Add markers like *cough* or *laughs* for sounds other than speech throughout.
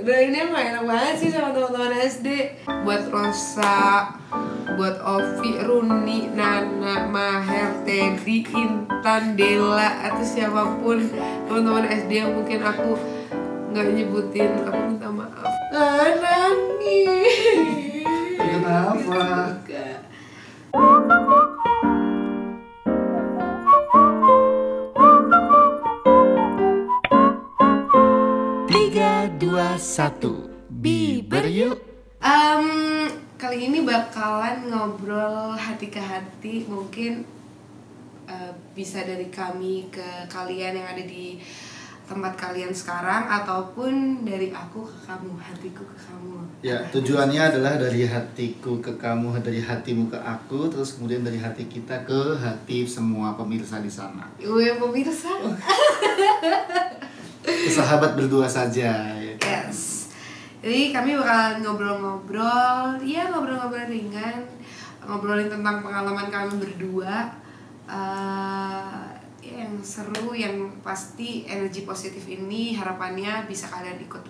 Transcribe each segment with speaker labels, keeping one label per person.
Speaker 1: Udah ini emang enak banget sih sama teman-teman SD Buat Rosa Buat Ovi, Runi, Nana, Maher, Teddy, Intan, Dela Atau siapa pun teman-teman SD yang mungkin aku nggak nyebutin Aku minta maaf. Ah, nangis.
Speaker 2: Kenapa? Satu. Biber yuk.
Speaker 1: Em, kali ini bakalan ngobrol hati ke hati. Mungkin eh, bisa dari kami ke kalian yang ada di tempat kalian sekarang ataupun dari aku ke kamu hatiku ke kamu.
Speaker 2: Ya, tujuannya adalah dari hatiku ke kamu, dari hatimu ke aku, terus kemudian dari hati kita ke hati semua pemirsa di sana.
Speaker 1: Gue pemirsa.
Speaker 2: Sahabat berdua saja. Ya.
Speaker 1: yes jadi kami bakalan ngobrol-ngobrol ya ngobrol-ngobrol ringan ngobrolin tentang pengalaman kami berdua. Ya, yang seru yang pasti energi positif ini harapannya bisa kalian ikut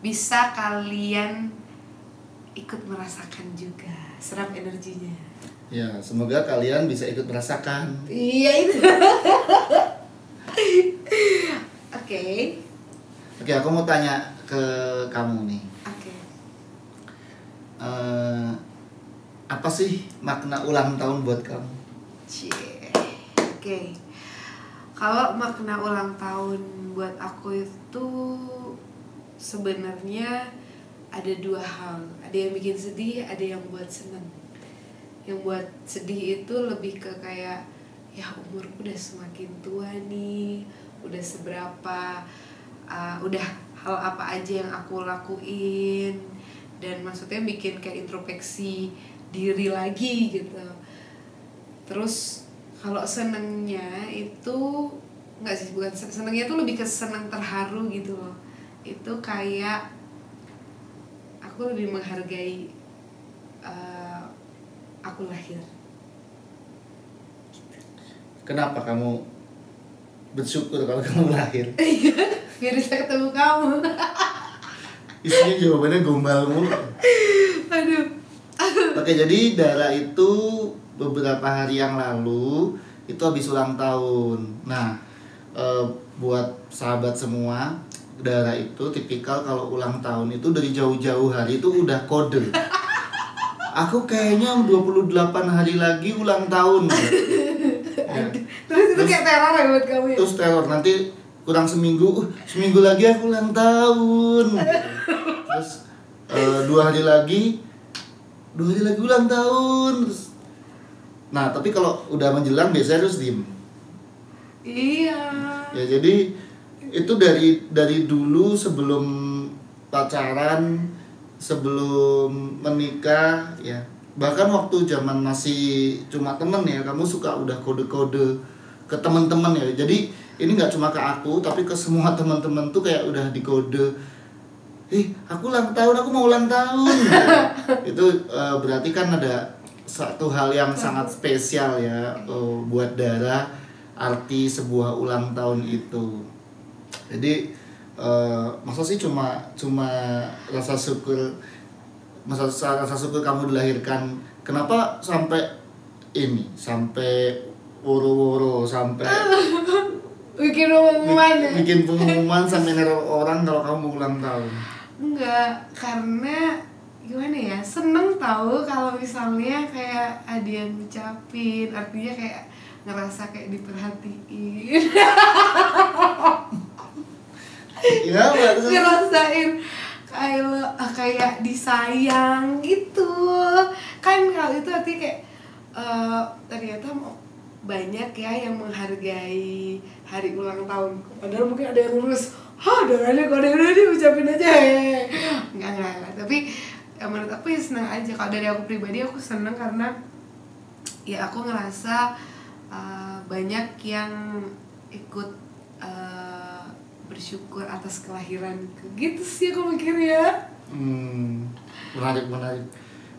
Speaker 1: bisa kalian ikut merasakan juga. Serap energinya.
Speaker 2: Ya, semoga kalian bisa ikut merasakan.
Speaker 1: iya itu. *laughs* Oke.
Speaker 2: Oke, aku mau tanya ke kamu nih.
Speaker 1: oke
Speaker 2: Eh, apa sih makna ulang tahun buat kamu?
Speaker 1: Cie. Oke. Kalau makna ulang tahun buat aku itu sebenarnya ada dua hal. Ada yang bikin sedih, ada yang buat seneng. Yang buat sedih itu lebih ke kayak ya umurku udah semakin tua nih, udah seberapa, uh, udah hal apa aja yang aku lakuin. Dan maksudnya bikin kayak introspeksi diri lagi gitu. Terus kalau senengnya itu nggak sih bukan sen- senengnya itu lebih ke seneng terharu gitu loh. Itu kayak aku lebih menghargai uh, aku lahir.
Speaker 2: Kenapa kamu bersyukur kalau kamu lahir? *laughs*
Speaker 1: biar bisa ketemu kamu
Speaker 2: Isinya jawabannya gombal mulu.
Speaker 1: aduh
Speaker 2: Oke, jadi Dara itu beberapa hari yang lalu itu habis ulang tahun. Nah, eh, buat sahabat semua, Dara itu tipikal kalau ulang tahun itu dari jauh-jauh hari itu udah kode. Aku kayaknya 28 hari lagi ulang tahun. Ya.
Speaker 1: terus itu kayak teror ya buat kamu ya
Speaker 2: Terus teror nanti kurang seminggu, "Uh, seminggu lagi aku ulang tahun. Terus eh, dua hari lagi, dua hari lagi ulang tahun. Terus, nah tapi kalau udah menjelang biasanya harus diem.
Speaker 1: iya
Speaker 2: Ya jadi itu dari dari dulu sebelum pacaran, sebelum menikah, ya bahkan waktu zaman masih cuma temen ya, kamu suka udah kode-kode ke teman-teman ya. Jadi ini nggak cuma ke aku, tapi ke semua *laughs* teman-teman tuh kayak udah dikode. Ih, aku ulang tahun, aku mau ulang tahun. *laughs* itu eh, berarti kan ada satu hal yang sangat spesial ya eh, buat Dara arti sebuah ulang tahun itu. Jadi eh, masa sih cuma cuma rasa syukur masa rasa syukur kamu dilahirkan. Kenapa sampai ini sampai woro-woro sampai *laughs*
Speaker 1: bikin pengumuman ya?
Speaker 2: Bikin pengumuman sampai neror orang kalau kamu ulang tahun.
Speaker 1: Enggak, karena gimana ya seneng tahu kalau misalnya kayak ada yang ngucapin artinya kayak ngerasa kayak diperhatiin. *laughs*
Speaker 2: Ya,
Speaker 1: ngerasain kayak lo- ah, kayak disayang gitu. Kan kalau itu artinya kayak eh, ternyata mau- banyak ya yang menghargai hari ulang tahun. Padahal mungkin ada yang ngurus hah udah ada kode udah deh ucapin aja. *laughs* Enggak enggak, enggak. tapi ya menurut aku ya senang aja. Kalau dari aku pribadi aku seneng karena ya aku ngerasa uh, banyak yang ikut uh, bersyukur atas kelahiran gitu sih aku mikirnya.
Speaker 2: Hmm, menarik menarik.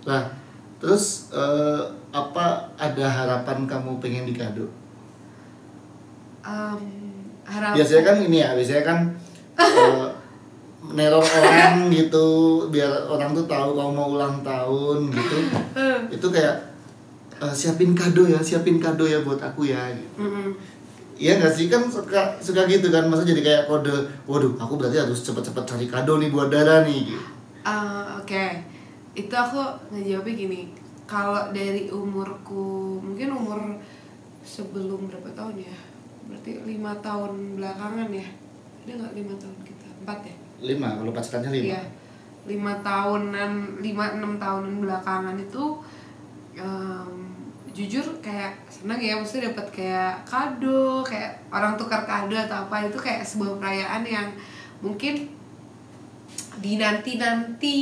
Speaker 2: Nah, terus eh, apa ada harapan kamu pengen dikado?
Speaker 1: um, harap
Speaker 2: Biasanya kan ini ya, biasanya kan eh, neror orang gitu biar orang tuh tahu kamu mau ulang tahun gitu itu kayak "Eh, siapin kado ya siapin kado ya buat aku ya
Speaker 1: Mm-mm.
Speaker 2: Iya nggak sih kan suka suka gitu kan masa jadi kayak kode waduh aku berarti harus cepet-cepet cari kado nih buat Dara nih gitu.
Speaker 1: Ah, Oke, itu aku ngejawabnya gini. Kalau dari umurku, mungkin umur sebelum berapa tahun ya? Berarti lima tahun belakangan ya? Ada nggak lima tahun kita? Empat ya?
Speaker 2: lima kalau pacarannya lima
Speaker 1: Iya, lima tahunan, lima enam tahunan belakangan itu em, jujur kayak senang ya, maksudnya dapat kayak kado, kayak orang tukar kado atau apa itu kayak sebuah perayaan yang mungkin dinanti-nanti,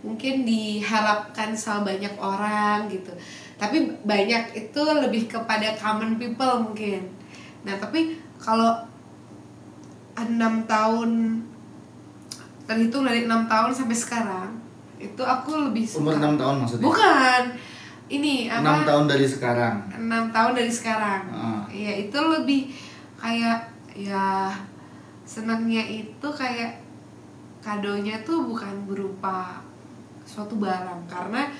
Speaker 1: mungkin diharapkan sama banyak orang gitu. Tapi banyak itu lebih kepada common people mungkin. Nah tapi kalau enam tahun terhitung dari enam tahun sampai sekarang itu aku lebih suka
Speaker 2: umur enam tahun maksudnya
Speaker 1: bukan ini
Speaker 2: enam tahun dari sekarang
Speaker 1: enam tahun dari sekarang
Speaker 2: Ah.
Speaker 1: iya itu lebih kayak ya senangnya itu kayak kadonya tuh bukan berupa suatu barang. Karena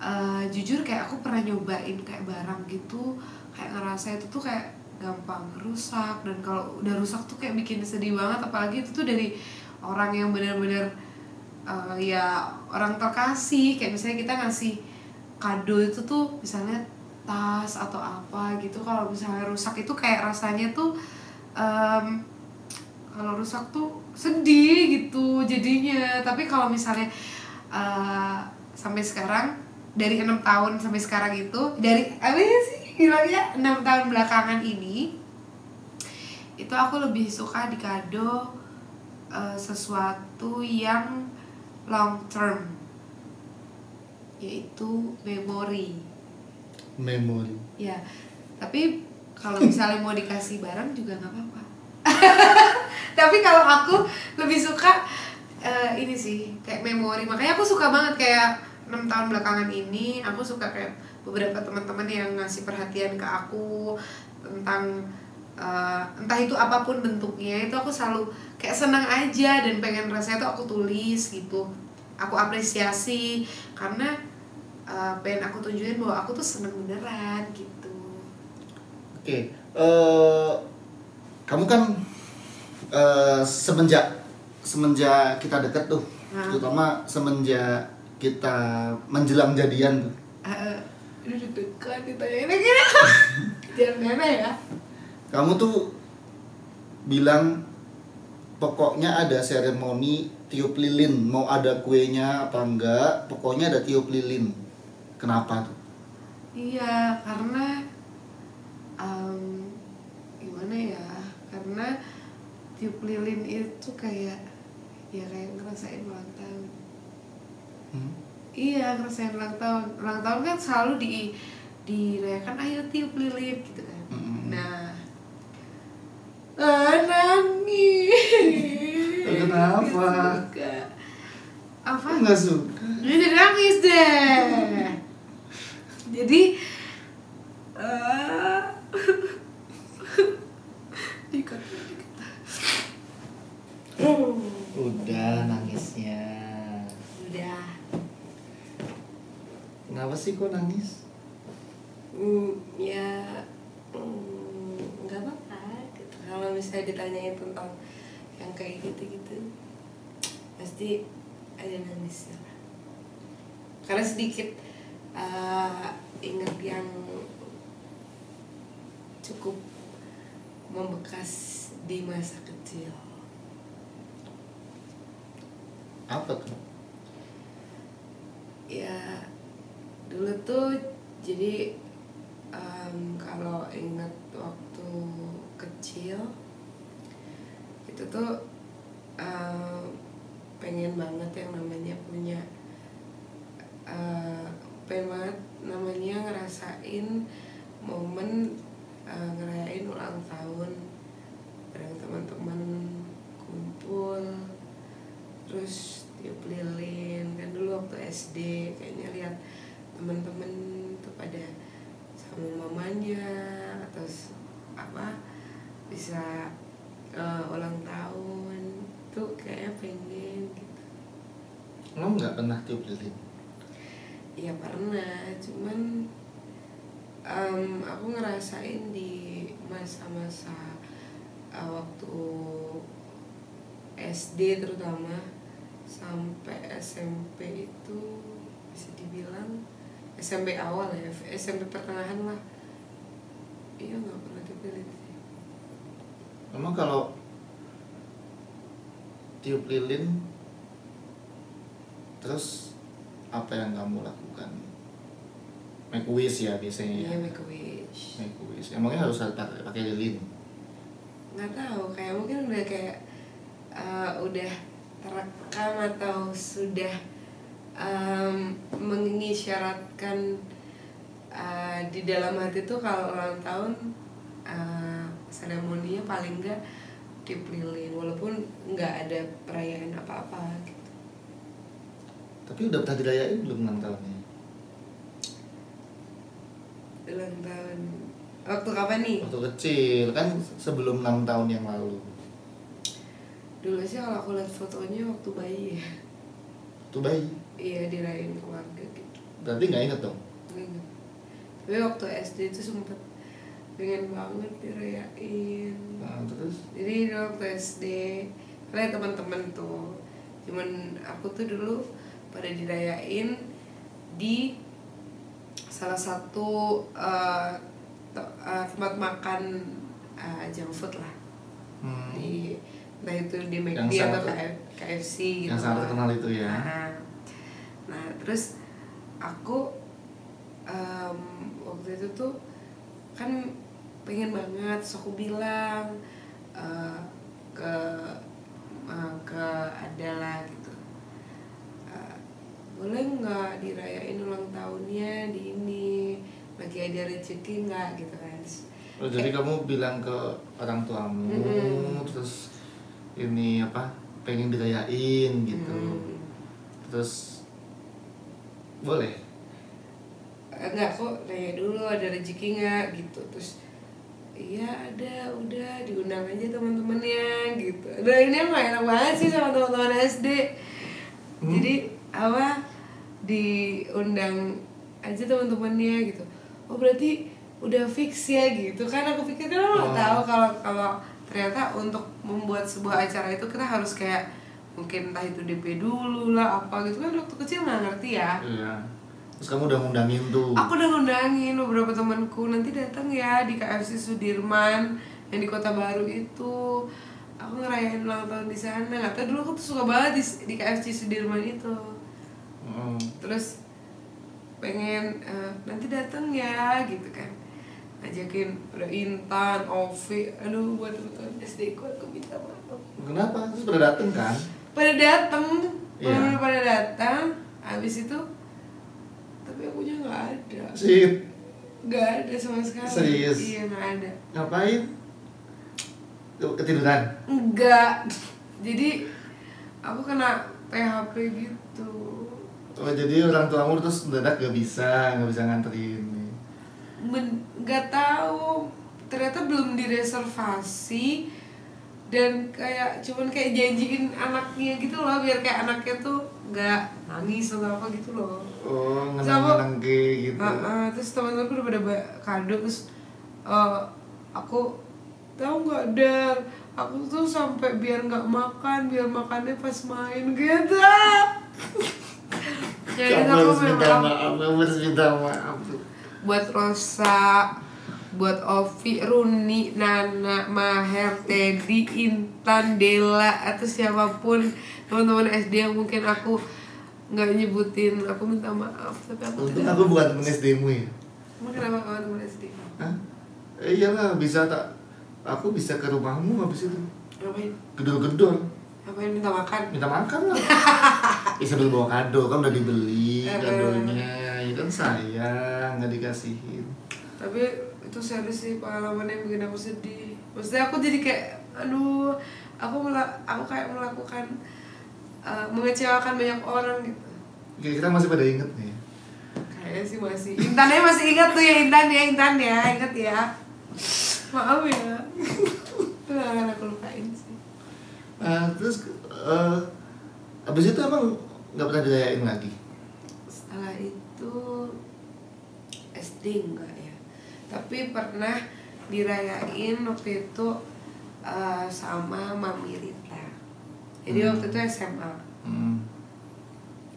Speaker 1: eh, jujur kayak aku pernah nyobain kayak barang gitu kayak ngerasa itu tuh kayak gampang rusak dan kalau udah rusak tuh kayak bikin sedih banget. Apalagi itu tuh dari orang yang benar-benar eh, ya orang terkasih. Kayak misalnya kita ngasih kado itu tuh misalnya tas atau apa gitu kalau misalnya rusak itu kayak rasanya tuh em, kalau rusak tuh sedih gitu jadinya. Tapi kalau misalnya eh, sampai sekarang dari enam tahun sampai sekarang itu dari apa sih bilangnya enam tahun belakangan ini itu aku lebih suka di kado eh, sesuatu yang long term. Yaitu memori.
Speaker 2: Memori.
Speaker 1: Ya tapi kalau misalnya mau dikasih barang juga nggak apa-apa. *laughs* Tapi kalau aku lebih suka eh, ini sih kayak memori. Makanya aku suka banget kayak enam tahun belakangan ini aku suka kayak beberapa teman-teman yang ngasih perhatian ke aku tentang eh, entah itu apa pun bentuknya itu aku selalu kayak senang aja dan pengen rasanya tuh aku tulis gitu. Aku apresiasi karena eh, pengen aku tunjukin bahwa aku tuh seneng beneran gitu.
Speaker 2: Oke eh kamu kan eh, semenjak semenjak kita deket tuh.
Speaker 1: Nah.
Speaker 2: terutama semenjak kita menjelang jadian tuh.
Speaker 1: Udah deg-degan ditanya ini gini *laughs* jangan nenek ya.
Speaker 2: Kamu tuh bilang pokoknya ada seremoni tiup lilin. Mau ada kuenya apa enggak pokoknya ada tiup lilin. Kenapa tuh?
Speaker 1: Iya karena em, gimana ya? Karena tiup lilin itu kayak ya kayak ngerasain ulang tahun
Speaker 2: Hmm?
Speaker 1: iya ngerasain ulang tahun ulang tahun kan selalu di dirayakan ayo tiup lilin gitu kan
Speaker 2: Mm-mm.
Speaker 1: nah ah, nangis
Speaker 2: Kenapa?
Speaker 1: Suka. apa
Speaker 2: nggak suka
Speaker 1: jadi nangis deh. Jadi eh *laughs* dikat dikat.
Speaker 2: Udah nangisnya
Speaker 1: Udah.
Speaker 2: kenapa sih kok nangis
Speaker 1: Hmm, ya hmm, nggak apa-apa gitu. Kalau misalnya ditanyain tentang yang kayak gitu-gitu, pasti ada nangisnya. Karena sedikit eh, ingat yang cukup membekas di masa kecil.
Speaker 2: Apa tuh?
Speaker 1: Ya dulu tuh jadi em, kalau ingat waktu kecil itu tuh em, pengen banget yang namanya punya eh, pengen banget namanya ngerasain momen eh, ngerayain ulang tahun bareng teman-teman kumpul terus tiup lilin kan dulu waktu SD kayaknya lihat teman-teman tuh pada sama mamanya atau s- apa bisa eh, ulang tahun tuh kayaknya pengen gitu
Speaker 2: lo nggak pernah tiup lilin
Speaker 1: ya pernah. Cuman em, aku ngerasain di masa-masa uh, waktu SD terutama sampai SMP itu bisa dibilang SMP awal ya SMP pertengahan lah. Iya nggak pernah dipilih sih.
Speaker 2: Emang kalau tiup lilin terus apa yang kamu lakukan? Make wish ya biasanya
Speaker 1: iya
Speaker 2: ya
Speaker 1: make a wish.
Speaker 2: Make wish. Emangnya harus pakai pakai lilin?
Speaker 1: Nggak tahu kayak mungkin udah kayak uh, udah terekam atau sudah um, mengisyaratkan uh, di dalam hati tuh kalau ulang tahun uh, seremoninya paling enggak tiup lilin walaupun nggak ada perayaan apa-apa. gitu.
Speaker 2: Tapi udah pernah dirayain belum enam tahunnya
Speaker 1: ulang tahun. Waktu kapan nih?
Speaker 2: Waktu kecil kan sebelum enam tahun yang lalu.
Speaker 1: Dulu sih kalau aku lihat fotonya waktu bayi ya.
Speaker 2: Tuh bayi?
Speaker 1: Iya dirayain keluarga gitu.
Speaker 2: Berarti nggak inget dong?
Speaker 1: Nggak inget. tapi waktu SD itu sempet pengen banget dirayain.
Speaker 2: Nah, terus?
Speaker 1: Jadi waktu SD kalian teman-teman tuh cuman aku tuh dulu pada dirayain di salah satu uh, uh, tempat makan uh, junk food lah.
Speaker 2: Hmm,
Speaker 1: di entah itu di McD atau KF KFC gitu
Speaker 2: yang sangat terkenal itu ya.
Speaker 1: Nah, nah terus aku em, waktu itu tuh kan pengen banget, terus aku bilang eh, ke eh, ke adalah gitu, boleh nggak dirayain ulang tahunnya di ini, lagi ada rezeki nggak gitu kan?
Speaker 2: Oh, jadi kamu bilang ke orang tuamu
Speaker 1: Mm-mm.
Speaker 2: terus ini apa pengen dirayain gitu.
Speaker 1: Hmm,
Speaker 2: terus boleh?
Speaker 1: Enggak kok nanya dulu ada rezeki nggak gitu. Terus iya ada udah diundang aja teman-temannya gitu. Udah ini emang enak banget sih sama teman-teman SD
Speaker 2: Hmm.
Speaker 1: jadi apa diundang aja teman-temannya gitu oh berarti udah fix ya gitu kan aku pikir kan
Speaker 2: Oh.
Speaker 1: lo nggak tahu kalau kalau ternyata untuk membuat sebuah acara itu kita harus kayak mungkin entah itu DP dulu lah apa gitu kan waktu kecil nggak ngerti ya
Speaker 2: iya terus kamu udah ngundangin tuh
Speaker 1: Aku udah ngundangin beberapa temanku nanti datang ya di KFC Sudirman yang di Kota Baru itu. Aku ngerayain ulang tahun di sana. Nggak tahu dulu aku tuh suka banget di, di KFC Sudirman itu. Terus pengen eh, nanti datang ya gitu kan. Ngajakin ada Intan, Ovi, aduh buat teman-teman SD ku aku minta maaf.
Speaker 2: kenapa terus pada dateng kan
Speaker 1: Pada datang,
Speaker 2: Iya.
Speaker 1: bener-bener pada datang. Habis itu tapi akunya nggak ada.
Speaker 2: sip
Speaker 1: Gak ada sama sekali.
Speaker 2: Serius?
Speaker 1: Iya gak ada.
Speaker 2: ngapain ketiduran
Speaker 1: Enggak. Jadi aku kena PHP gitu.
Speaker 2: Oh jadi orang tuamu terus mendadak gak bisa nggak bisa nganterin. Nih
Speaker 1: Men, gak tahu. Ternyata belum direservasi. Dan kayak cuman kayak janjiin anaknya gitu loh biar kayak anaknya tuh gak nangis atau apa gitu loh.
Speaker 2: oh
Speaker 1: aku-
Speaker 2: ke gitu.
Speaker 1: Ah, ah, terus teman-temanku udah pada kado terus eh, aku tahu nggak dar? Aku tuh sampai biar nggak makan biar makannya pas main gitu *laughs* jadi
Speaker 2: kamu harus minta maaf kamu harus minta maaf
Speaker 1: buat Rosa buat Ovi, Runi, Nana, Maher, Teddy, Intan, Dela atau siapa pun teman-teman SD yang mungkin aku nggak nyebutin aku minta maaf tapi aku
Speaker 2: Untung
Speaker 1: tidak
Speaker 2: aku bukan temen SD-mu ya
Speaker 1: Emang kenapa kamu teman SD?
Speaker 2: Hah? Eh, iyalah bisa tak aku bisa ke rumahmu habis itu
Speaker 1: Ngapain?
Speaker 2: gedor-gedor
Speaker 1: Ngapain minta makan?
Speaker 2: minta makan lah. *laughs* Ya sambil bawa kado kan udah dibeli
Speaker 1: Eh,
Speaker 2: kadonya ya kan sayang nggak dikasihin.
Speaker 1: Tapi itu serius sih pengalaman yang bikin aku sedih. Maksudnya aku jadi kayak, aduh Aku aku kayak melakukan uh, Mengecewakan banyak orang gitu.
Speaker 2: Kira-kira masih pada inget nih.
Speaker 1: Kayaknya sih masih. Intannya masih ingat tuh ya Intan ya Intan ya Ingat ya. Maaf ya. *laughs* Itu akan aku lupain sih
Speaker 2: Nah, terus eh abis itu emang nggak pernah dirayain lagi
Speaker 1: setelah itu SD enggak ya tapi pernah dirayain waktu itu eh, sama Mami Rita jadi
Speaker 2: Hmm.
Speaker 1: waktu itu SMA
Speaker 2: hmm.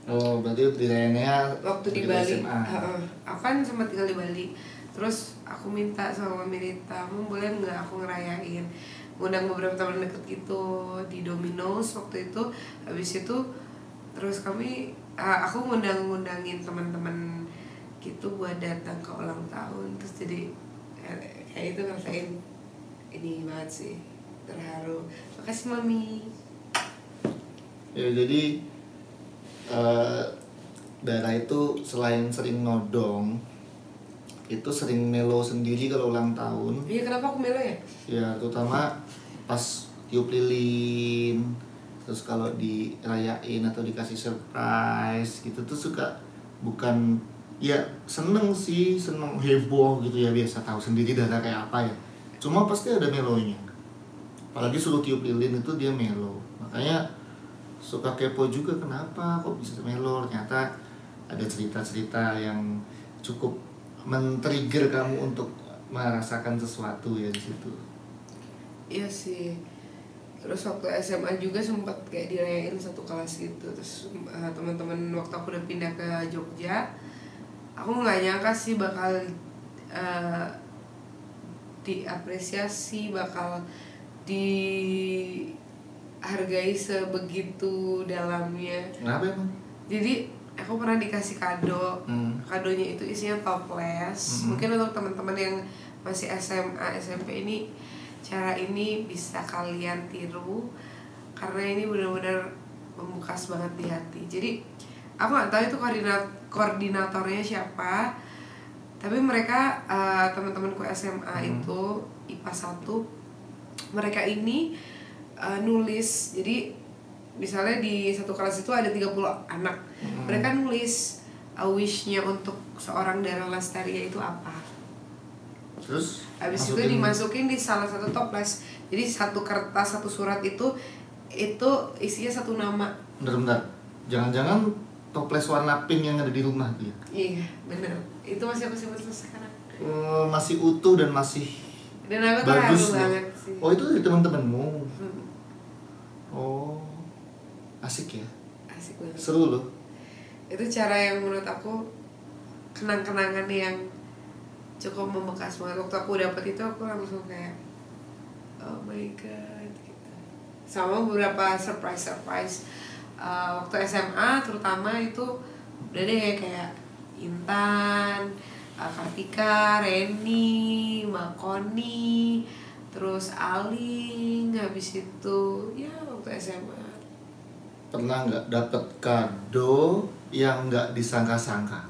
Speaker 2: oh berarti dirayainnya
Speaker 1: waktu di Bali
Speaker 2: SMA.
Speaker 1: Heeh. aku kan sempat tinggal di Bali terus aku minta sama Mami Rita mau boleh nggak aku ngerayain ngundang beberapa teman deket gitu di Domino's waktu itu. Habis itu terus kami aku ngundang ngundangin teman-teman gitu buat datang ke ulang tahun. Terus jadi eh, kayak itu ngerasain ini banget sih terharu. Makasih mami.
Speaker 2: Ya jadi eh Dara itu selain sering nodong itu sering melo sendiri kalau ulang tahun.
Speaker 1: Iya kenapa aku melo ya?
Speaker 2: Ya terutama pas tiup lilin terus kalau dirayain atau dikasih surprise gitu tuh suka bukan ya seneng sih seneng heboh gitu ya biasa tahu sendiri Dara kayak apa ya. Cuma pasti ada melonya. Apalagi suruh tiup lilin itu dia melo. Makanya suka kepo juga kenapa kok bisa melo? Ternyata ada cerita-cerita yang cukup men-trigger kamu untuk merasakan sesuatu ya di situ
Speaker 1: Iya sih. Terus waktu SMA juga sempat kayak dirayain satu kelas gitu. Terus eh, teman-teman waktu aku udah pindah ke Jogja, aku nggak nyangka sih bakal eh, diapresiasi, bakal dihargai sebegitu dalamnya.
Speaker 2: kenapa emang
Speaker 1: Jadi aku pernah dikasih kado.
Speaker 2: Hmm.
Speaker 1: Kadonya itu isinya toples.
Speaker 2: Mhm.
Speaker 1: Mungkin untuk teman-teman yang masih SMA, SMP ini cara ini bisa kalian tiru karena ini benar-benar membekas banget di hati. Jadi aku nggak tahu itu koordinat koordinatornya siapa. Tapi mereka eh, teman-temanku SMA
Speaker 2: Mhm.
Speaker 1: itu IPA 1 mereka ini eh, nulis. Jadi misalnya di satu kelas itu ada 30 anak.
Speaker 2: Mhm.
Speaker 1: mereka nulis uh, wish-nya untuk seorang Dara Lestaria itu apa?
Speaker 2: Terus?
Speaker 1: Habis itu
Speaker 2: masukin-
Speaker 1: dimasukin di salah satu toples jadi satu kertas satu surat itu itu isinya satu nama.
Speaker 2: Bentar bentar jangan-jangan toples warna pink yang ada di rumah ya
Speaker 1: iya bener. Itu masih aku simpan sampai sekarang.
Speaker 2: Eh, masih utuh dan masih
Speaker 1: dan aku
Speaker 2: bagus
Speaker 1: banget sih.
Speaker 2: Oh itu dari teman-temanmu?
Speaker 1: Hmm,
Speaker 2: oh asik ya?
Speaker 1: Asik banget.
Speaker 2: Seru loh.
Speaker 1: Itu cara yang menurut aku kenang-kenangan yang cukup membekas banget. Waktu aku dapet itu aku langsung kayak oh my god gitu. Sama beberapa surprise surprise Uh, waktu SMA terutama itu udah deh kayak Intan, uh, Kartika, Reni, Mbak Koni, terus Aling, habis itu ya waktu SMA
Speaker 2: pernah nggak dapet kado yang nggak disangka-sangka?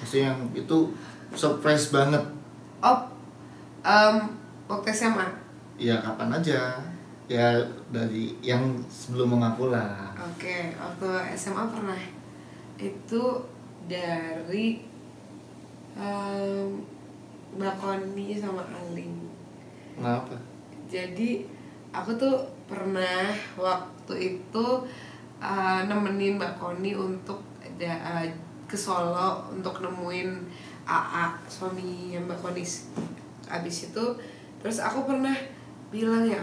Speaker 2: Maksudnya yang itu surprise banget.
Speaker 1: Oh, em, waktu SMA.
Speaker 2: ya kapan aja. Ya dari yang sebelum mengaku lah
Speaker 1: Oke, waktu SMA pernah. Itu dari em, Mbak Koni sama Aling.
Speaker 2: kenapa?
Speaker 1: Jadi aku tuh pernah waktu itu uh, nemenin Mbak Koni untuk da- uh, ke Solo untuk nemuin AA suami Mbak Koni. Abis itu terus aku pernah bilang ya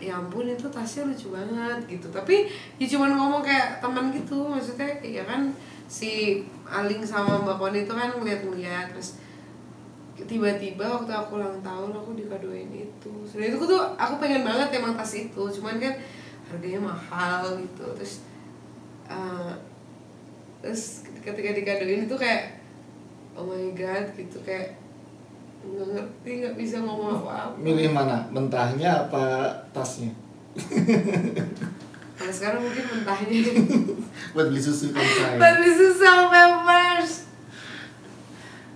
Speaker 1: ya ampun itu tasnya lucu banget gitu tapi ya cuman ngomong kayak teman gitu maksudnya ya kan si Aling sama Mbak Koni itu kan ngeliat-ngeliat terus tiba-tiba waktu aku ulang tahun aku dikadoin itu. Sebenarnya itu tuh aku pengen banget emang tas itu cuman kan harganya mahal gitu. Terus uh, terus ketika dikadoin itu kayak oh my god gitu kayak nggak ngerti nggak bisa ngomong apa-apa.
Speaker 2: Milih mana? Mentahnya apa tasnya? *laughs*
Speaker 1: Nah sekarang mungkin mentahnya. *laughs*
Speaker 2: Buat beli susu kan saya.
Speaker 1: Tapi susah members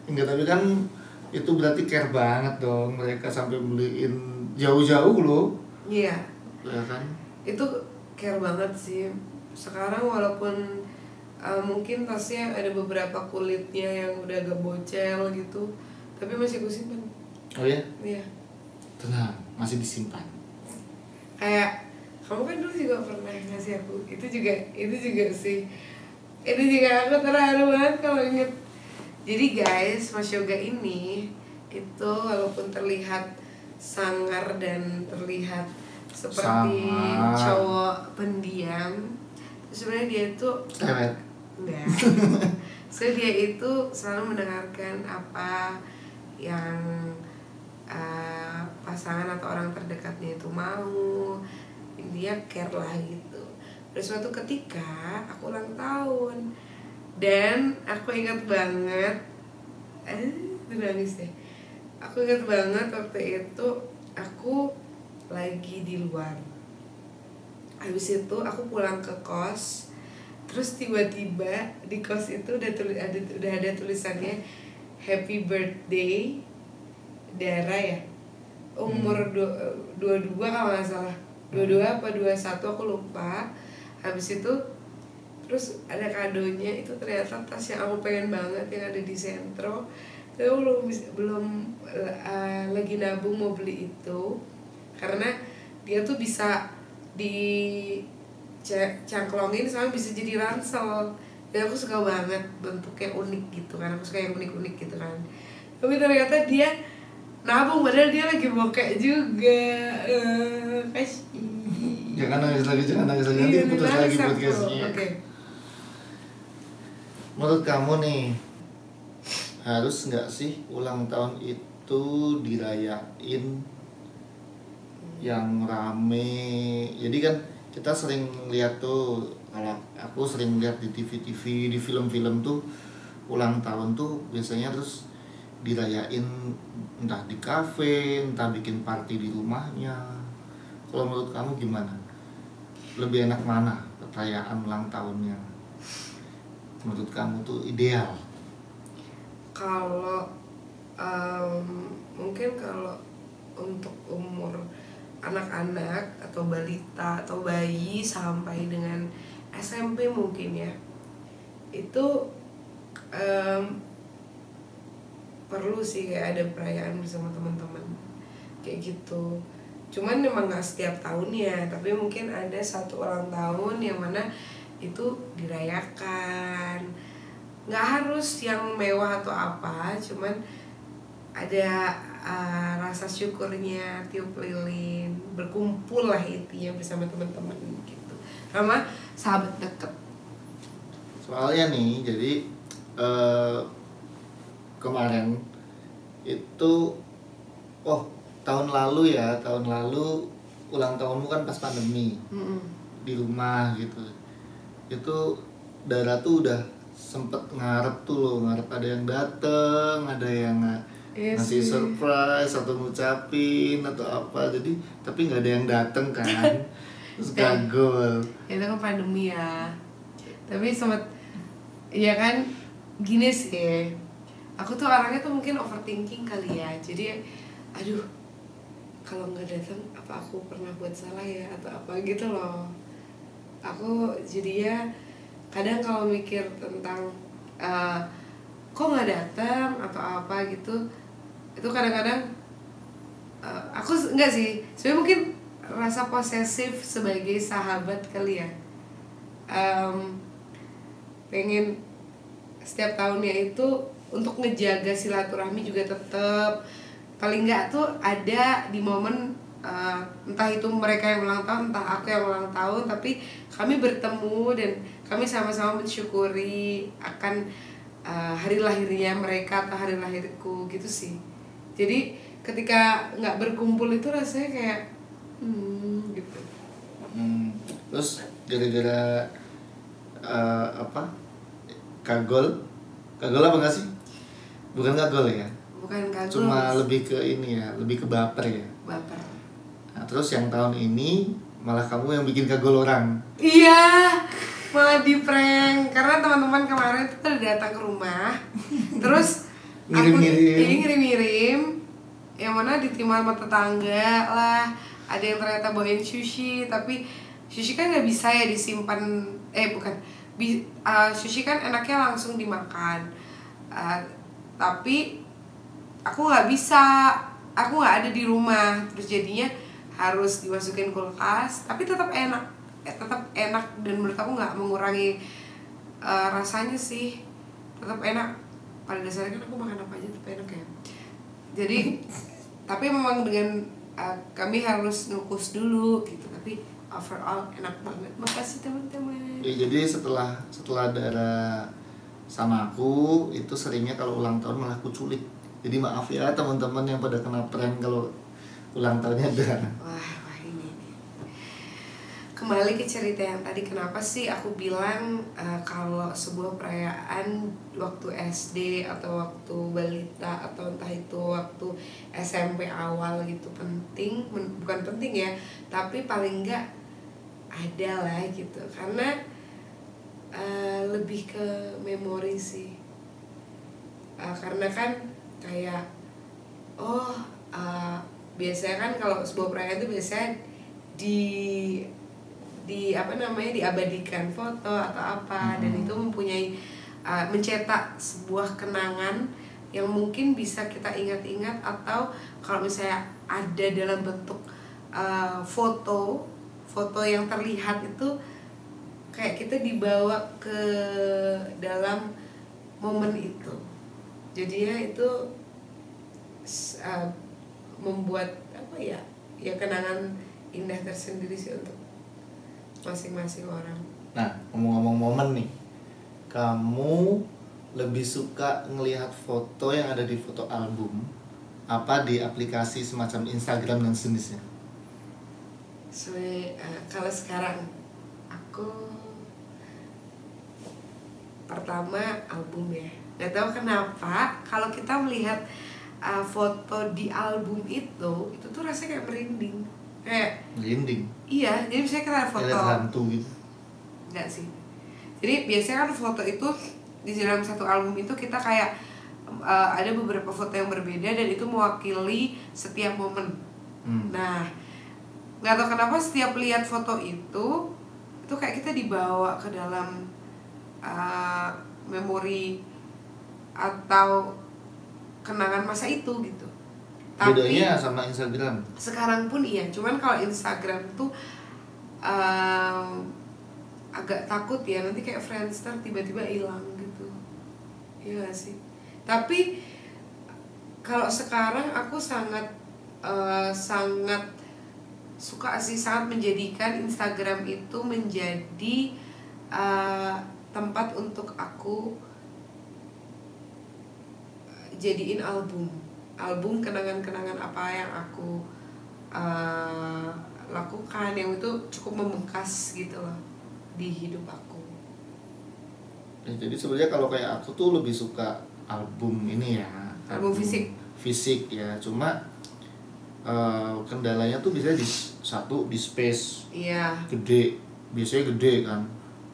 Speaker 2: enggak tapi kan itu berarti care banget dong mereka sampai beliin jauh-jauh loh.
Speaker 1: Iya.
Speaker 2: Ya kan?
Speaker 1: Itu care banget sih. Sekarang walaupun uh, mungkin tasnya ada beberapa kulitnya yang udah agak bocel gitu tapi masih gue simpen.
Speaker 2: Oh ya
Speaker 1: iya.
Speaker 2: Tenang masih disimpan.
Speaker 1: Kayak kamu kan dulu juga pernah ngasih aku itu juga itu juga sih. Itu juga aku terharu banget kalau inget jadi guys mas yoga ini itu walaupun terlihat sangar dan terlihat seperti
Speaker 2: Sangar.
Speaker 1: cowok pendiam sebenarnya dia itu enggak. *laughs* So dia itu selalu mendengarkan apa yang uh, pasangan atau orang terdekatnya itu mau. Dia care lah gitu. Pada suatu ketika aku ulang tahun dan aku ingat banget eh nangis deh. Aku ingat banget waktu itu aku lagi di luar. Habis itu aku pulang ke kos terus tiba-tiba di kos itu udah tulis ada udah ada tulisannya happy birthday. Dara ya? Umur dua dua dua kalau nggak salah. Dua dua apa dua satu aku lupa. Habis itu terus ada kadonya itu ternyata tas yang aku pengen banget yang ada di sentro. Tapi aku belum belum eh, lagi nabung mau beli itu. Karena dia tuh bisa di ca- cangklongin sama bisa jadi ransel. Dan aku suka banget bentuknya unik gitu kan. Aku suka yang unik-unik gitu kan. Tapi ternyata dia nabung padahal dia lagi bokek juga. Eh kasih
Speaker 2: Jangan nangis lagi, jangan nangis lagi. Nanti
Speaker 1: Iya,
Speaker 2: putus lagi podcastnya.
Speaker 1: oke
Speaker 2: Menurut kamu nih, harus nggak sih ulang tahun itu dirayain yang rame? Jadi kan kita sering lihat tuh, kalau aku sering lihat di TV-TV, di film-film tuh ulang tahun tuh biasanya terus dirayain entah di kafe, entah bikin party di rumahnya. Kalau menurut kamu gimana? Lebih enak mana perayaan ulang tahunnya? Menurut kamu tuh ideal?
Speaker 1: kalau em, mungkin kalau untuk umur anak-anak atau balita atau bayi sampai dengan SMP mungkin ya itu em, perlu sih kayak ada perayaan bersama teman-teman kayak gitu cuman memang nggak setiap tahunnya tapi mungkin ada satu ulang tahun yang mana itu dirayakan nggak harus yang mewah atau apa cuman ada uh, rasa syukurnya tiup lilin berkumpul lah intinya bersama teman-teman gitu sama sahabat deket
Speaker 2: Soalnya nih, jadi eh, kemarin itu, oh tahun lalu ya, tahun lalu ulang tahunmu kan pas pandemi
Speaker 1: Mm-mm.
Speaker 2: di rumah gitu. Itu Dara tuh udah sempet ngarep tuh loh, ngarep ada yang dateng, ada yang
Speaker 1: Iya
Speaker 2: ngasih
Speaker 1: sih.
Speaker 2: surprise atau ngucapin atau apa. Jadi tapi nggak ada yang dateng kan, *laughs* terus
Speaker 1: Dan-
Speaker 2: gagal.
Speaker 1: itu kan pandemi ya tapi sempat ya kan gini sih aku tuh orangnya tuh mungkin overthinking kali ya jadi aduh kalau nggak datang apa aku pernah buat salah ya atau apa gitu loh aku jadi ya kadang kalau mikir tentang eh, kok nggak datang atau apa gitu itu kadang-kadang eh, aku enggak sih sebenarnya mungkin rasa posesif sebagai sahabat kali ya. Em, pengen setiap tahunnya itu untuk ngejaga silaturahmi juga tetap paling nggak tuh ada di momen eh, entah itu mereka yang ulang tahun entah aku yang ulang tahun tapi kami bertemu dan kami sama-sama mensyukuri akan eh, hari lahirnya mereka atau hari lahirku gitu sih. Jadi ketika nggak berkumpul itu rasanya kayak hmm gitu.
Speaker 2: Hmm, terus gara-gara eh, apa? Kagol? Kagol apa nggak sih? Bukan kagol ya?
Speaker 1: Bukan kagum
Speaker 2: cuma lebih ke ini ya lebih ke baper ya?
Speaker 1: Baper
Speaker 2: nah, terus yang tahun ini malah kamu yang bikin kagol orang.
Speaker 1: Iya, malah di prank. Karena teman-teman kemarin tuh pada datang ke rumah, terus
Speaker 2: Ngirim-ngirim.
Speaker 1: iya, ngirim-ngirim, yang mana diterima sama tetangga lah, ada yang ternyata bawain sushi, tapi sushi kan nggak bisa ya disimpan, eh bukan, bi, uh, sushi kan enaknya langsung dimakan, Uh, tapi aku nggak bisa, aku nggak ada di rumah, terus jadinya harus dimasukin kulkas tapi tetap enak. Eh, tetap enak dan menurut aku nggak mengurangi eh, rasanya sih. Tetap enak. Pada dasarnya kan aku makan apa aja tetap enak ya. Jadi *laughs* tapi memang dengan eh, kami harus ngukus dulu gitu. Tapi overall enak banget. Makasih teman-teman.
Speaker 2: Ya, jadi setelah setelah Dara sama aku itu seringnya kalau ulang tahun malah aku culik. Jadi maaf ya teman-teman yang pada kena prank kalau ulang tahunnya Dara.
Speaker 1: Wah, wah ini nih. Kembali ke cerita yang tadi kenapa sih aku bilang eh, kalau sebuah perayaan waktu SD atau waktu balita atau entah itu waktu SMP awal gitu penting bukan penting ya tapi paling enggak ada lah gitu karena eh, lebih ke memori sih Eh, karena kan kayak oh uh, biasanya kan kalau sebuah perayaan itu biasanya di di apa namanya diabadikan foto atau apa. Dan itu mempunyai uh, mencetak sebuah kenangan yang mungkin bisa kita ingat-ingat atau kalau misalnya ada dalam bentuk uh, foto foto yang terlihat itu kayak kita dibawa ke dalam momen itu. Jadinya itu uh, membuat apa ya ya kenangan indah tersendiri sih untuk masing-masing orang
Speaker 2: Nah, ngomong-ngomong momen nih. Kamu lebih suka ngelihat foto yang ada di foto album apa di aplikasi semacam Instagram dan sejenisnya?
Speaker 1: so uh, kalau sekarang aku pertama album ya nggak tahu kenapa kalau kita melihat uh, foto di album itu itu tuh rasanya kayak merinding kayak
Speaker 2: Merinding.
Speaker 1: iya jadi misalnya kita ada foto
Speaker 2: Kayak hantu gitu.
Speaker 1: Enggak sih. Jadi biasanya kan foto itu di dalam satu album itu kita kayak uh, ada beberapa foto yang berbeda dan itu mewakili setiap momen.
Speaker 2: Hmm.
Speaker 1: Nah, nggak tahu kenapa setiap lihat foto itu itu kayak kita dibawa ke dalam uh, memori atau kenangan masa itu gitu.
Speaker 2: Bedanya sama Instagram.
Speaker 1: sekarang pun iya cuman kalau Instagram tuh um, agak takut ya nanti kayak Friendster tiba-tiba hilang gitu iya gak sih tapi kalau sekarang aku sangat uh, sangat suka sih sangat menjadikan Instagram itu menjadi uh, tempat untuk aku jadiin album album kenangan-kenangan apa yang aku uh, lakukan yang itu cukup membekas gitu loh di hidup aku
Speaker 2: Ya, jadi sebenarnya kalau kayak aku tuh lebih suka album ini ya.
Speaker 1: Album fisik?
Speaker 2: Fisik ya. Cuma eh, kendalanya tuh biasanya di satu di space
Speaker 1: iya
Speaker 2: gede, biasanya gede kan.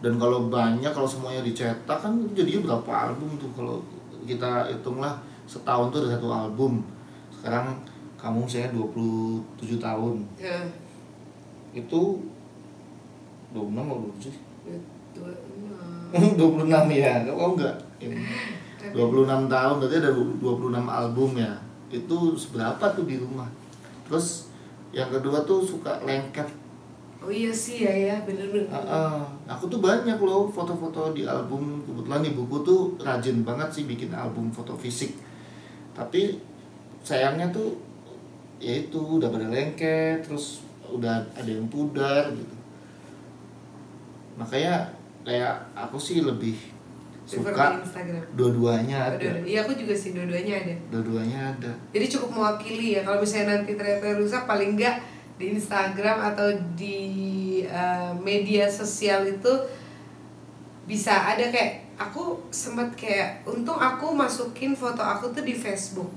Speaker 2: Dan kalau banyak kalau semuanya dicetak kan jadinya berapa album tuh kalau kita hitunglah setahun tuh ada satu album. Sekarang kamu misalnya 27 tahun.
Speaker 1: ya
Speaker 2: Itu 26 atau 27 sih?
Speaker 1: dua enam
Speaker 2: 26 ya, kok enggak? Ini. 26 tahun berarti ada 26 album ya. Itu seberapa tuh di rumah? Terus yang kedua tuh suka lengket.
Speaker 1: oh iya sih ya ya bener-bener
Speaker 2: Ah, ah. aku tuh banyak loh foto-foto di album. Kebetulan ibuku tuh rajin banget sih bikin album foto fisik. Tapi sayangnya tuh ya itu udah pada lengket, terus udah ada yang pudar gitu. Makanya kayak aku sih lebih suka dua-duanya ada.
Speaker 1: Iya aku juga sih dua-duanya ada.
Speaker 2: Dua-duanya ada.
Speaker 1: Jadi cukup mewakili ya. Kalau misalnya nanti ternyata rusak paling enggak di Instagram atau di uh, media sosial itu bisa ada kayak aku sempat kayak untung aku masukin foto aku tuh di Facebook.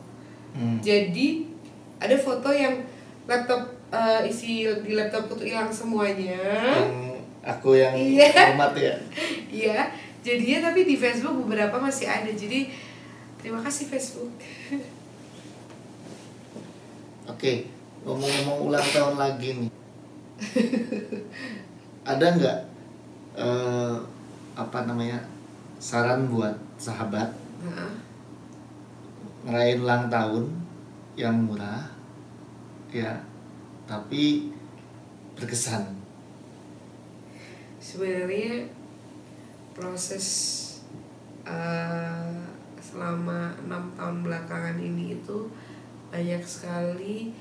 Speaker 2: Hmm.
Speaker 1: jadi ada foto yang laptop uh, isi di laptopku tuh hilang semuanya.
Speaker 2: Yang aku yang
Speaker 1: Iya.
Speaker 2: hormat ya? *laughs*
Speaker 1: Iya. Jadinya tapi di Facebook beberapa masih ada. Jadi terima kasih Facebook. *laughs*
Speaker 2: Oke ngomong-ngomong ulang tahun lagi nih. Ada nggak eh, apa namanya saran buat sahabat.
Speaker 1: Nah,
Speaker 2: ngerayain ulang tahun yang murah ya tapi berkesan.
Speaker 1: Sebenarnya proses uh, selama enam tahun belakangan ini itu banyak sekali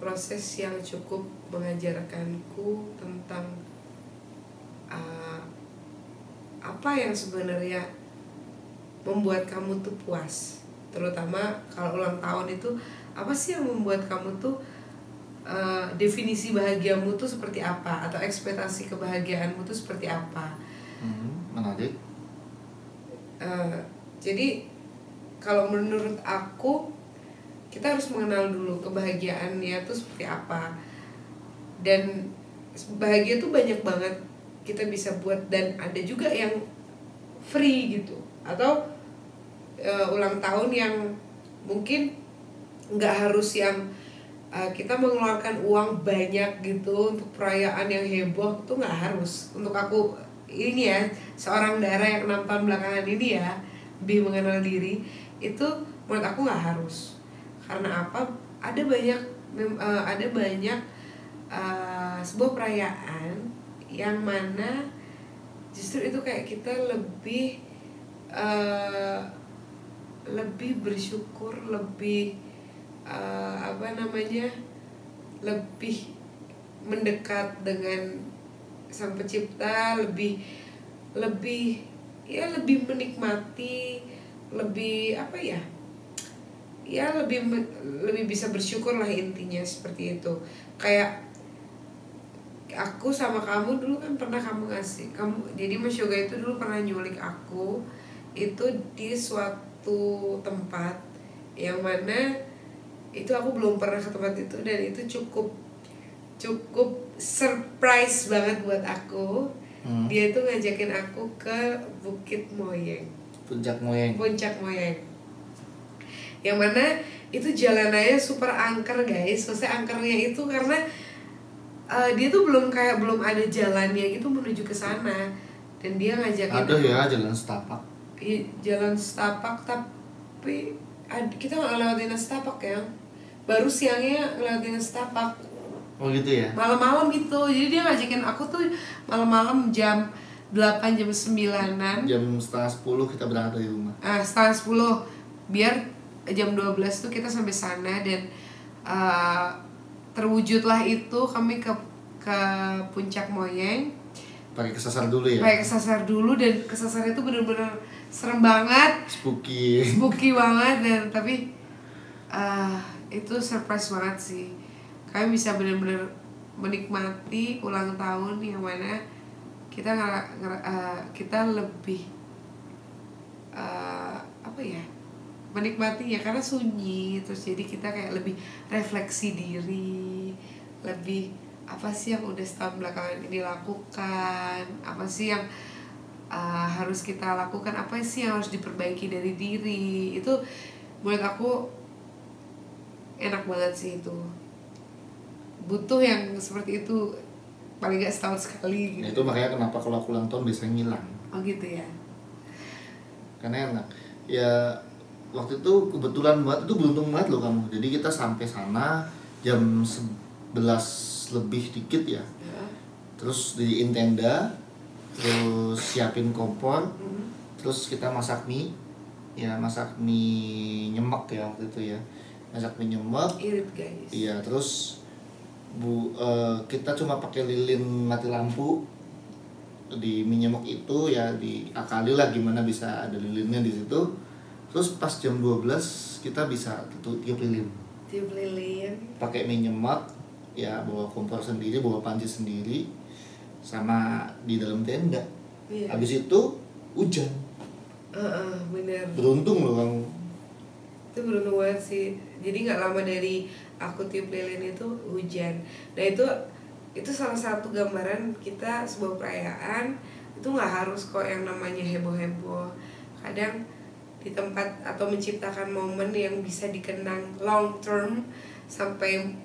Speaker 1: proses yang cukup mengajarkanku tentang apa yang sebenarnya membuat kamu tuh puas? Terutama kalau ulang tahun itu apa sih yang membuat kamu tuh uh, definisi bahagiamu tuh seperti apa? Atau ekspektasi kebahagiaanmu tuh seperti apa?
Speaker 2: Hmm, menarik.
Speaker 1: Uh, jadi kalau menurut aku kita harus mengenal dulu kebahagiaannya tuh seperti apa. Dan bahagia tuh banyak banget kita bisa buat dan ada juga yang free gitu. Atau uh, ulang tahun yang mungkin nggak harus yang uh, kita mengeluarkan uang banyak gitu untuk perayaan yang heboh tuh nggak harus. Untuk aku ini ya seorang darah yang enam belakangan ini ya lebih mengenal diri itu menurut aku nggak harus. Karena apa? Ada banyak uh, ada banyak uh, sebuah perayaan yang mana justru itu kayak kita lebih uh, lebih bersyukur lebih uh, apa namanya lebih mendekat dengan sang pencipta lebih lebih ya lebih menikmati lebih apa ya ya lebih lebih bisa bersyukur lah intinya seperti itu. Kayak aku sama kamu dulu kan pernah kamu ngasih. Kamu jadi Mas Yoga itu dulu pernah nyulik aku. Itu di suatu tempat yang mana itu aku belum pernah ke tempat itu dan itu cukup cukup surprise banget buat aku. Hmm. dia itu ngajakin aku ke Bukit Moyeng.
Speaker 2: Puncak Moyeng.
Speaker 1: Puncak Moyeng. Yang mana itu jalanannya super angker guys. Maksudnya angkernya itu karena uh, dia tuh belum kayak belum ada jalannya gitu menuju ke sana. Dan dia ngajakin
Speaker 2: ada ya jalan setapak.
Speaker 1: Iya jalan setapak tapi kita nggak lewatin setapak ya. Baru siangnya ngelewatin setapak.
Speaker 2: Oh gitu ya?
Speaker 1: Malam-malam itu jadi dia ngajakin aku tuh malam-malam jam 8 jam 9an
Speaker 2: jam setengah 10 kita berangkat dari rumah.
Speaker 1: Ah setengah 10 biar jam 12 tuh kita sampai sana dan uh, terwujudlah itu kami ke ke puncak Moyeng.
Speaker 2: Pakai kesasar dulu ya?
Speaker 1: Pakai kesasar dulu dan kesasar itu benar-benar serem banget.
Speaker 2: Spooky.
Speaker 1: Spooky banget dan tapi uh, itu surprise banget sih. Kami bisa benar-benar menikmati ulang tahun yang mana kita nggak uh, kita lebih uh, apa ya menikmati ya karena sunyi terus jadi kita kayak lebih refleksi diri lebih apa sih yang udah setahun belakangan ini lakukan apa sih yang uh, harus kita lakukan apa sih yang harus diperbaiki dari diri. Itu menurut aku enak banget sih itu. Butuh yang seperti itu paling gak setahun sekali
Speaker 2: gitu. itu makanya kenapa kalau aku ulang tahun bisa ngilang.
Speaker 1: Oh gitu ya.
Speaker 2: Karena enak. Ya waktu itu kebetulan banget itu beruntung banget loh kamu. Jadi kita sampai sana jam 11 lebih dikit ya, ya. terus di tenda terus siapin kompor mm-hmm. terus kita masak mie. Ya masak mie nyemek ya waktu itu ya. Masak mie nyemek.
Speaker 1: Irit guys.
Speaker 2: Iya terus bu uh, kita cuma pakai lilin mati lampu di mie nyemek itu ya diakali lah gimana bisa ada lilinnya di situ terus pas jam 12 kita bisa tutup tiup lilin.
Speaker 1: Tiup lilin.
Speaker 2: Pakai mie ya bawa kompor sendiri bawa panci sendiri sama di dalam tenda. Iya. habis itu hujan.
Speaker 1: Uh, uh, bener.
Speaker 2: Beruntung loh kamu.
Speaker 1: Itu beruntung banget sih. Jadi nggak lama dari aku tiup lilin itu hujan. Nah itu itu salah satu gambaran kita sebuah perayaan. Itu nggak harus kok yang namanya heboh heboh kadang di tempat atau menciptakan momen yang bisa dikenang long term sampai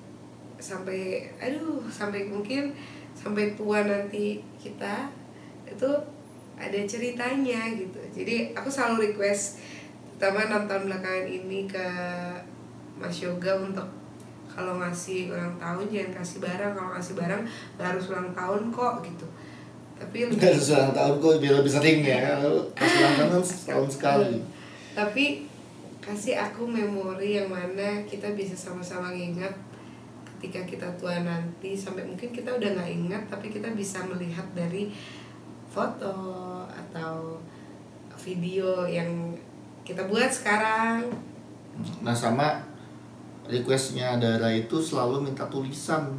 Speaker 1: sampai aduh sampai mungkin sampai tua nanti kita itu ada ceritanya gitu. Jadi aku selalu request pertama enam tahun belakangan ini ke Mas Yoga untuk kalau ngasih ulang tahun jangan kasih barang. Kalau ngasih barang nggak harus ulang tahun kok gitu. Tapi lebih
Speaker 2: Nggak sesuai ulang tahun kok biar lebih sering ya. Pas ulang tahun setahun sekali
Speaker 1: tapi kasih aku memori yang mana kita bisa sama-sama ngingat ketika kita tua nanti sampai mungkin kita udah nggak ingat tapi kita bisa melihat dari foto atau video yang kita buat sekarang.
Speaker 2: Nah sama requestnya Dara itu selalu minta tulisan.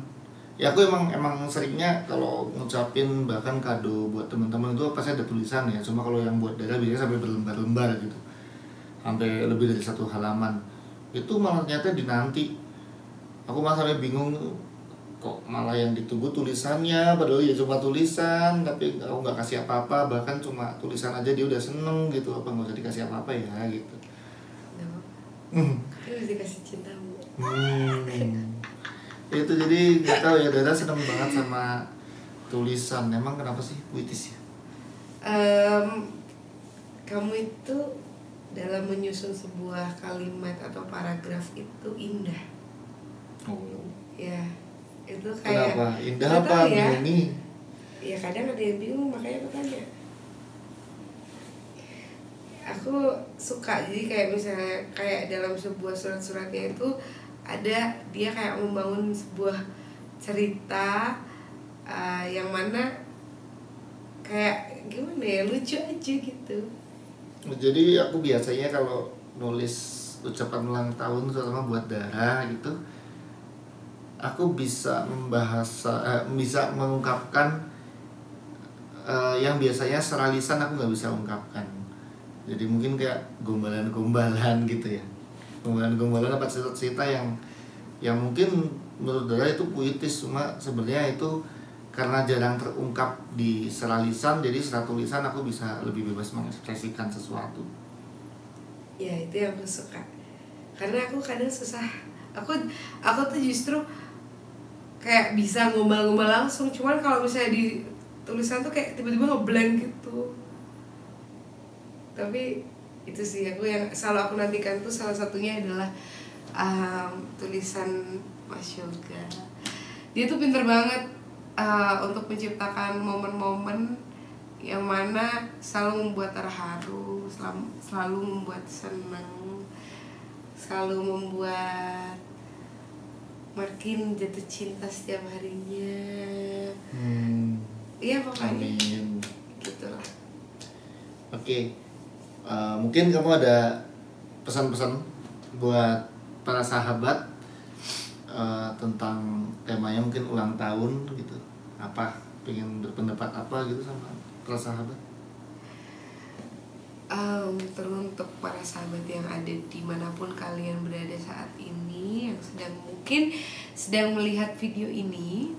Speaker 2: Ya aku emang emang seringnya kalau ngucapin bahkan kado buat teman-teman itu pasti ada tulisan ya. Cuma kalau yang buat Dara biasanya sampai berlembar-lembar gitu sampai lebih dari satu halaman. Itu malah ternyata dinanti. Aku malah sampai bingung kok malah yang ditunggu tulisannya padahal ya cuma tulisan tapi aku nggak kasih apa-apa bahkan cuma tulisan aja dia udah seneng gitu apa nggak usah dikasih apa-apa ya gitu.
Speaker 1: Kan harus dikasih cintamu
Speaker 2: Hmm. itu jadi nggak tahu ya Dara seneng banget sama tulisan. Emang kenapa sih puitis ya?
Speaker 1: Em, kamu itu dalam menyusun sebuah kalimat atau paragraf itu indah.
Speaker 2: Oh.
Speaker 1: Ya itu kayak
Speaker 2: kenapa? indah apa
Speaker 1: ya. ya kadang ada yang bingung makanya aku tanya. Aku suka jadi kayak misalnya kayak dalam sebuah surat-suratnya itu ada dia kayak membangun sebuah cerita uh, yang mana kayak gimana ya lucu aja gitu
Speaker 2: jadi aku biasanya kalau nulis ucapan ulang tahun terutama buat Dara gitu aku bisa membahasa eh, bisa mengungkapkan eh, yang biasanya secara lisan aku nggak bisa ungkapkan. Jadi mungkin kayak gombalan-gombalan *laughs* gitu ya. Gombalan-gombalan apa cerita-cerita yang yang mungkin menurut Dara itu puitis cuma sebenarnya itu karena jarang terungkap di secara lisan jadi secara tulisan aku bisa lebih bebas mengekspresikan sesuatu.
Speaker 1: Ya itu yang aku suka. Karena aku kadang susah. Aku aku tuh justru kayak bisa ngombal-ngombal langsung. Cuman kalau misalnya di tulisan tuh kayak tiba-tiba ngeblank gitu. Tapi itu sih aku yang selalu aku nantikan tuh salah satunya adalah um, tulisan Mas Yoga. Dia tuh pinter banget uh, untuk menciptakan momen-momen yang mana selalu membuat terharu selalu, selalu membuat senang selalu membuat makin jatuh cinta setiap harinya.
Speaker 2: Hmm,
Speaker 1: iya pokoknya.
Speaker 2: Amin.
Speaker 1: Gitu lah
Speaker 2: Oke, eh, mungkin kamu ada pesan-pesan buat para sahabat eh, tentang temanya mungkin ulang tahun gitu. Apa? Pengen berpendapat apa gitu sama para sahabat?
Speaker 1: um, teruntuk para sahabat yang ada di mana pun kalian berada saat ini yang sedang mungkin sedang melihat video ini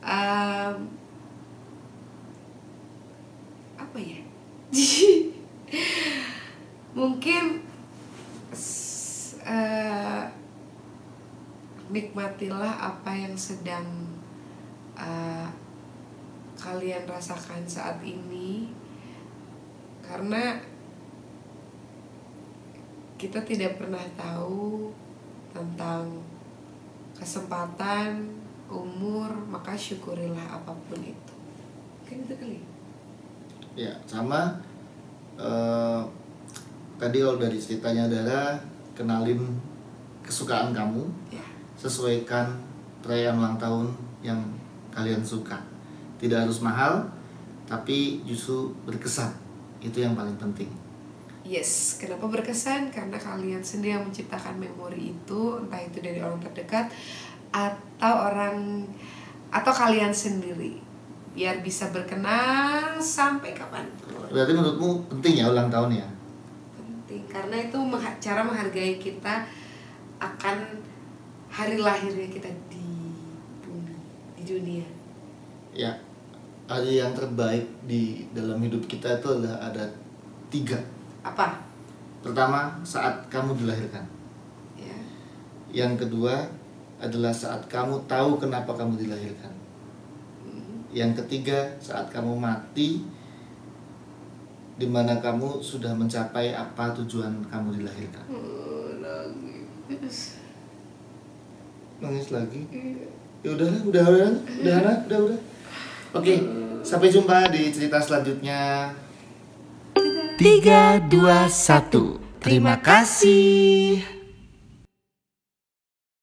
Speaker 1: um, apa ya *laughs* mungkin eh, nikmatilah apa yang sedang eh, kalian rasakan saat ini karena kita tidak pernah tahu tentang kesempatan umur maka syukurilah apa pun itu. Kan itu kali.
Speaker 2: Ya, sama eh, tadi kalau dari ceritanya Dara kenalin kesukaan kamu,
Speaker 1: ya.
Speaker 2: sesuaikan perayaan ulang tahun yang kalian suka. Tidak harus mahal, tapi justru berkesan. Itu yang paling penting.
Speaker 1: Yes, kenapa berkesan? Karena kalian sendiri yang menciptakan memori itu, entah itu dari orang terdekat atau orang atau kalian sendiri, biar bisa berkenang sampai kapan pun.
Speaker 2: Berarti menurutmu penting ya ulang tahun ya?
Speaker 1: Penting karena itu cara menghargai kita akan hari lahirnya kita dunia.
Speaker 2: Ya, hari yang terbaik di dalam hidup kita itu adalah ada tiga.
Speaker 1: Apa?
Speaker 2: Pertama, saat kamu dilahirkan.
Speaker 1: Ya.
Speaker 2: Yang kedua adalah saat kamu tahu kenapa kamu dilahirkan.
Speaker 1: Hmm.
Speaker 2: Yang ketiga, saat kamu mati, di mana kamu sudah mencapai apa tujuan kamu dilahirkan.
Speaker 1: Oh, nangis.
Speaker 2: nangis lagi
Speaker 1: Iya.
Speaker 2: Ya udah udah udah udah udah udah udah, oke sampai jumpa di cerita selanjutnya. Tiga dua satu. Terima kasih